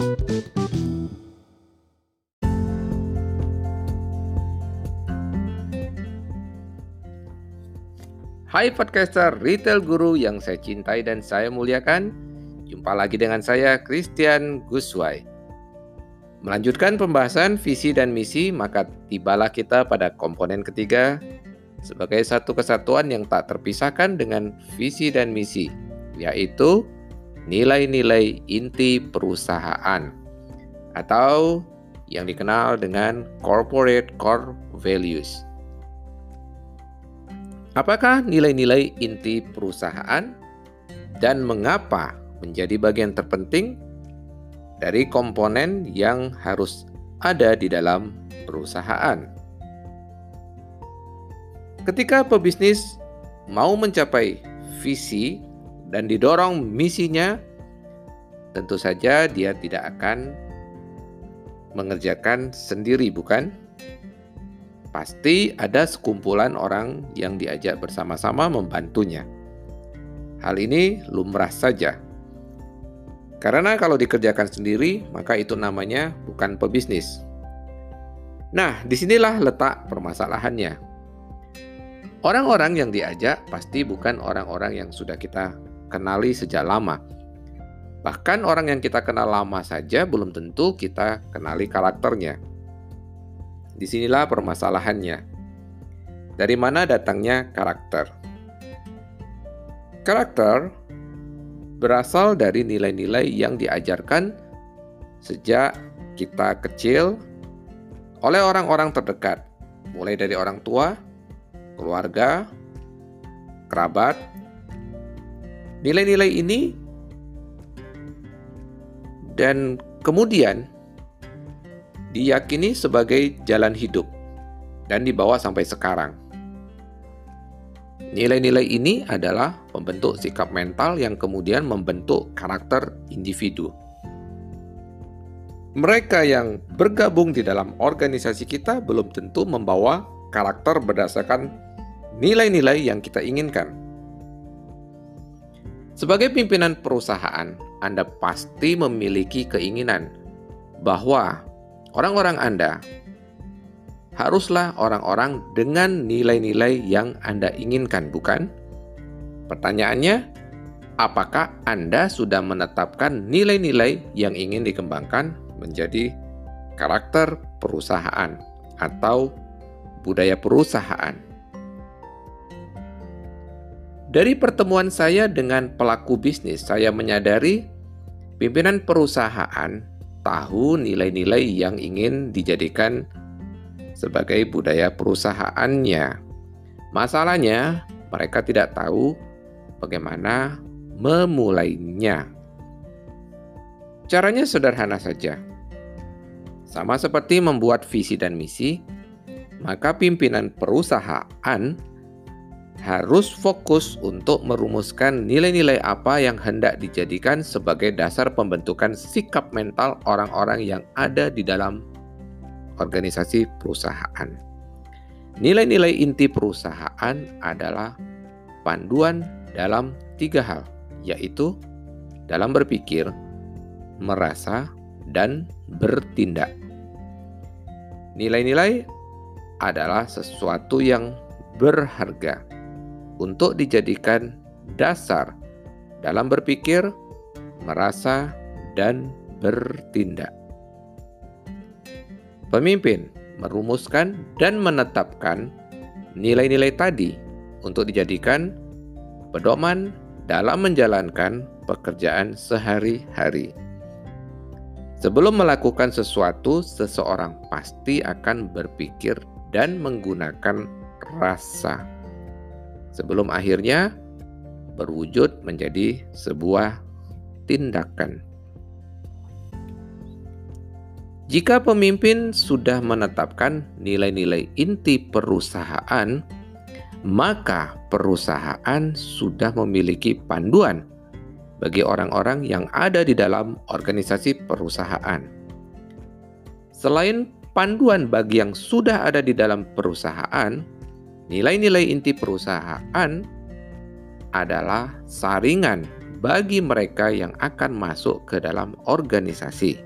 Hai podcaster retail guru yang saya cintai dan saya muliakan. Jumpa lagi dengan saya Christian Guswai. Melanjutkan pembahasan visi dan misi, maka tibalah kita pada komponen ketiga sebagai satu kesatuan yang tak terpisahkan dengan visi dan misi, yaitu nilai-nilai inti perusahaan atau yang dikenal dengan corporate core values. Apakah nilai-nilai inti perusahaan dan mengapa menjadi bagian terpenting dari komponen yang harus ada di dalam perusahaan? Ketika pebisnis mau mencapai visi dan didorong misinya, tentu saja dia tidak akan mengerjakan sendiri, bukan? pasti ada sekumpulan orang yang diajak bersama-sama membantunya. Hal ini lumrah saja. Karena kalau dikerjakan sendiri, maka itu namanya bukan pebisnis. Nah, di sinilah letak permasalahannya. Orang-orang yang diajak pasti bukan orang-orang yang sudah kita kenali sejak lama. Bahkan orang yang kita kenal lama saja belum tentu kita kenali karakternya. Di sinilah permasalahannya. Dari mana datangnya karakter? Karakter berasal dari nilai-nilai yang diajarkan sejak kita kecil oleh orang-orang terdekat, mulai dari orang tua, keluarga, kerabat. Nilai-nilai ini dan kemudian diyakini sebagai jalan hidup dan dibawa sampai sekarang. Nilai-nilai ini adalah pembentuk sikap mental yang kemudian membentuk karakter individu. Mereka yang bergabung di dalam organisasi kita belum tentu membawa karakter berdasarkan nilai-nilai yang kita inginkan. Sebagai pimpinan perusahaan, Anda pasti memiliki keinginan bahwa Orang-orang Anda haruslah orang-orang dengan nilai-nilai yang Anda inginkan, bukan? Pertanyaannya, apakah Anda sudah menetapkan nilai-nilai yang ingin dikembangkan menjadi karakter perusahaan atau budaya perusahaan? Dari pertemuan saya dengan pelaku bisnis, saya menyadari pimpinan perusahaan tahu nilai-nilai yang ingin dijadikan sebagai budaya perusahaannya. Masalahnya, mereka tidak tahu bagaimana memulainya. Caranya sederhana saja. Sama seperti membuat visi dan misi, maka pimpinan perusahaan harus fokus untuk merumuskan nilai-nilai apa yang hendak dijadikan sebagai dasar pembentukan sikap mental orang-orang yang ada di dalam organisasi perusahaan. Nilai-nilai inti perusahaan adalah panduan dalam tiga hal, yaitu dalam berpikir, merasa, dan bertindak. Nilai-nilai adalah sesuatu yang berharga untuk dijadikan dasar dalam berpikir, merasa, dan bertindak. Pemimpin merumuskan dan menetapkan nilai-nilai tadi untuk dijadikan pedoman dalam menjalankan pekerjaan sehari-hari. Sebelum melakukan sesuatu, seseorang pasti akan berpikir dan menggunakan rasa sebelum akhirnya berwujud menjadi sebuah tindakan. Jika pemimpin sudah menetapkan nilai-nilai inti perusahaan, maka perusahaan sudah memiliki panduan bagi orang-orang yang ada di dalam organisasi perusahaan. Selain panduan bagi yang sudah ada di dalam perusahaan, Nilai-nilai inti perusahaan adalah saringan bagi mereka yang akan masuk ke dalam organisasi.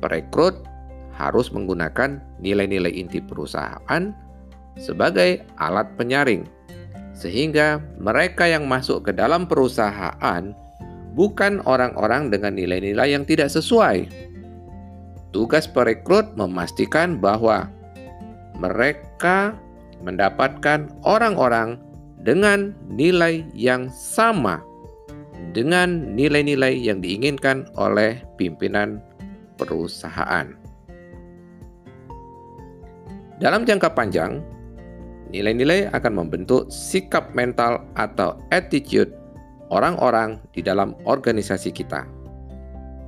perekrut harus menggunakan nilai-nilai inti perusahaan sebagai alat penyaring, sehingga mereka yang masuk ke dalam perusahaan bukan orang-orang dengan nilai-nilai yang tidak sesuai. Tugas perekrut memastikan bahwa mereka mendapatkan orang-orang dengan nilai yang sama dengan nilai-nilai yang diinginkan oleh pimpinan perusahaan. Dalam jangka panjang, nilai-nilai akan membentuk sikap mental atau attitude orang-orang di dalam organisasi kita.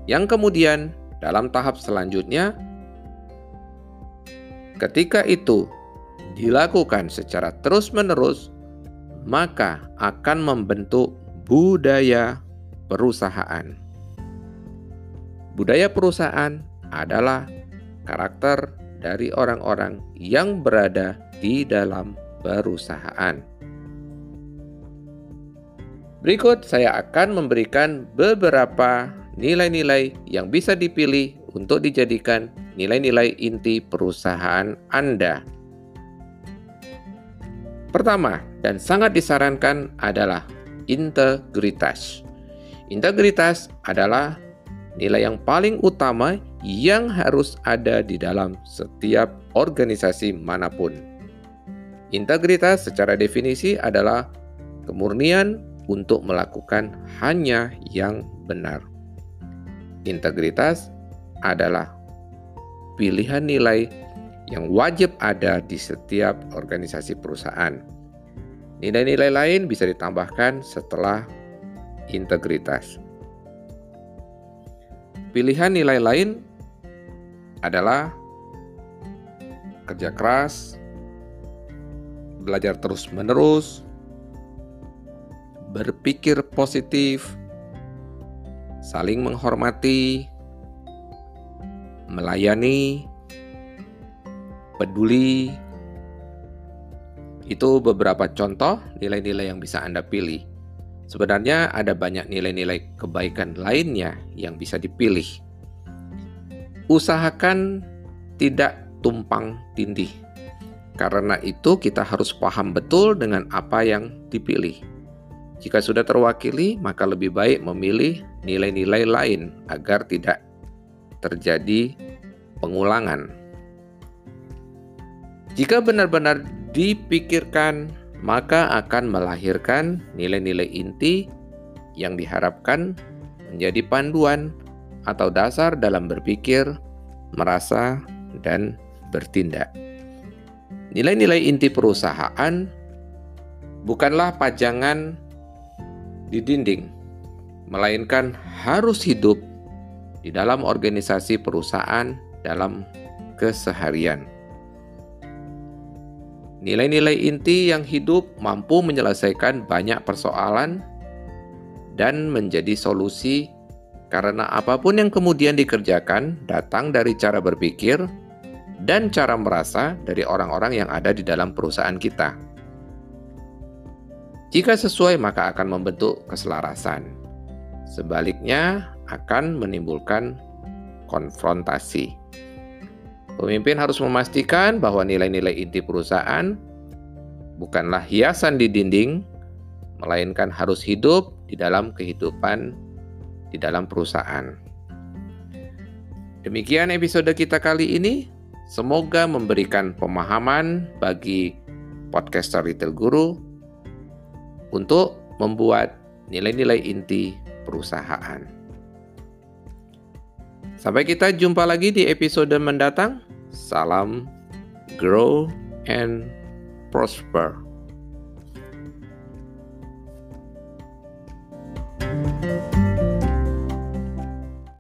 Yang kemudian, dalam tahap selanjutnya, ketika itu dilakukan secara terus-menerus, maka akan membentuk budaya perusahaan. Budaya perusahaan adalah karakter dari orang-orang yang berada di dalam perusahaan. Berikut saya akan memberikan beberapa nilai-nilai yang bisa dipilih untuk dijadikan nilai-nilai inti perusahaan Anda. Pertama, dan sangat disarankan adalah integritas. Integritas adalah nilai yang paling utama yang harus ada di dalam setiap organisasi mana pun. Integritas secara definisi adalah kemurnian untuk melakukan hanya yang benar. Integritas adalah pilihan nilai yang wajib ada di setiap organisasi perusahaan. Nilai-nilai lain bisa ditambahkan setelah integritas. Pilihan nilai lain adalah kerja keras, belajar terus-menerus, berpikir positif, saling menghormati, melayani, peduli. Itu beberapa contoh nilai-nilai yang bisa Anda pilih. Sebenarnya ada banyak nilai-nilai kebaikan lainnya yang bisa dipilih usahakan tidak tumpang tindih. Karena itu kita harus paham betul dengan apa yang dipilih. Jika sudah terwakili, maka lebih baik memilih nilai-nilai lain agar tidak terjadi pengulangan. Jika benar-benar dipikirkan, maka akan melahirkan nilai-nilai inti yang diharapkan menjadi panduan atau dasar dalam berpikir, merasa, dan bertindak. Nilai-nilai inti perusahaan bukanlah pajangan di dinding, melainkan harus hidup di dalam organisasi perusahaan dalam keseharian. Nilai-nilai inti yang hidup mampu menyelesaikan banyak persoalan dan menjadi solusi karena apa pun yang kemudian dikerjakan datang dari cara berpikir dan cara merasa dari orang-orang yang ada di dalam perusahaan kita. Jika sesuai, maka akan membentuk keselarasan. Sebaliknya, akan menimbulkan konfrontasi. Pemimpin harus memastikan bahwa nilai-nilai inti perusahaan bukanlah hiasan di dinding, melainkan harus hidup di dalam kehidupan di dalam perusahaan. Demikian episode kita kali ini. Semoga memberikan pemahaman bagi podcaster Retail Guru untuk membuat nilai-nilai inti perusahaan. Sampai kita jumpa lagi di episode mendatang. Salam, grow, and prosper.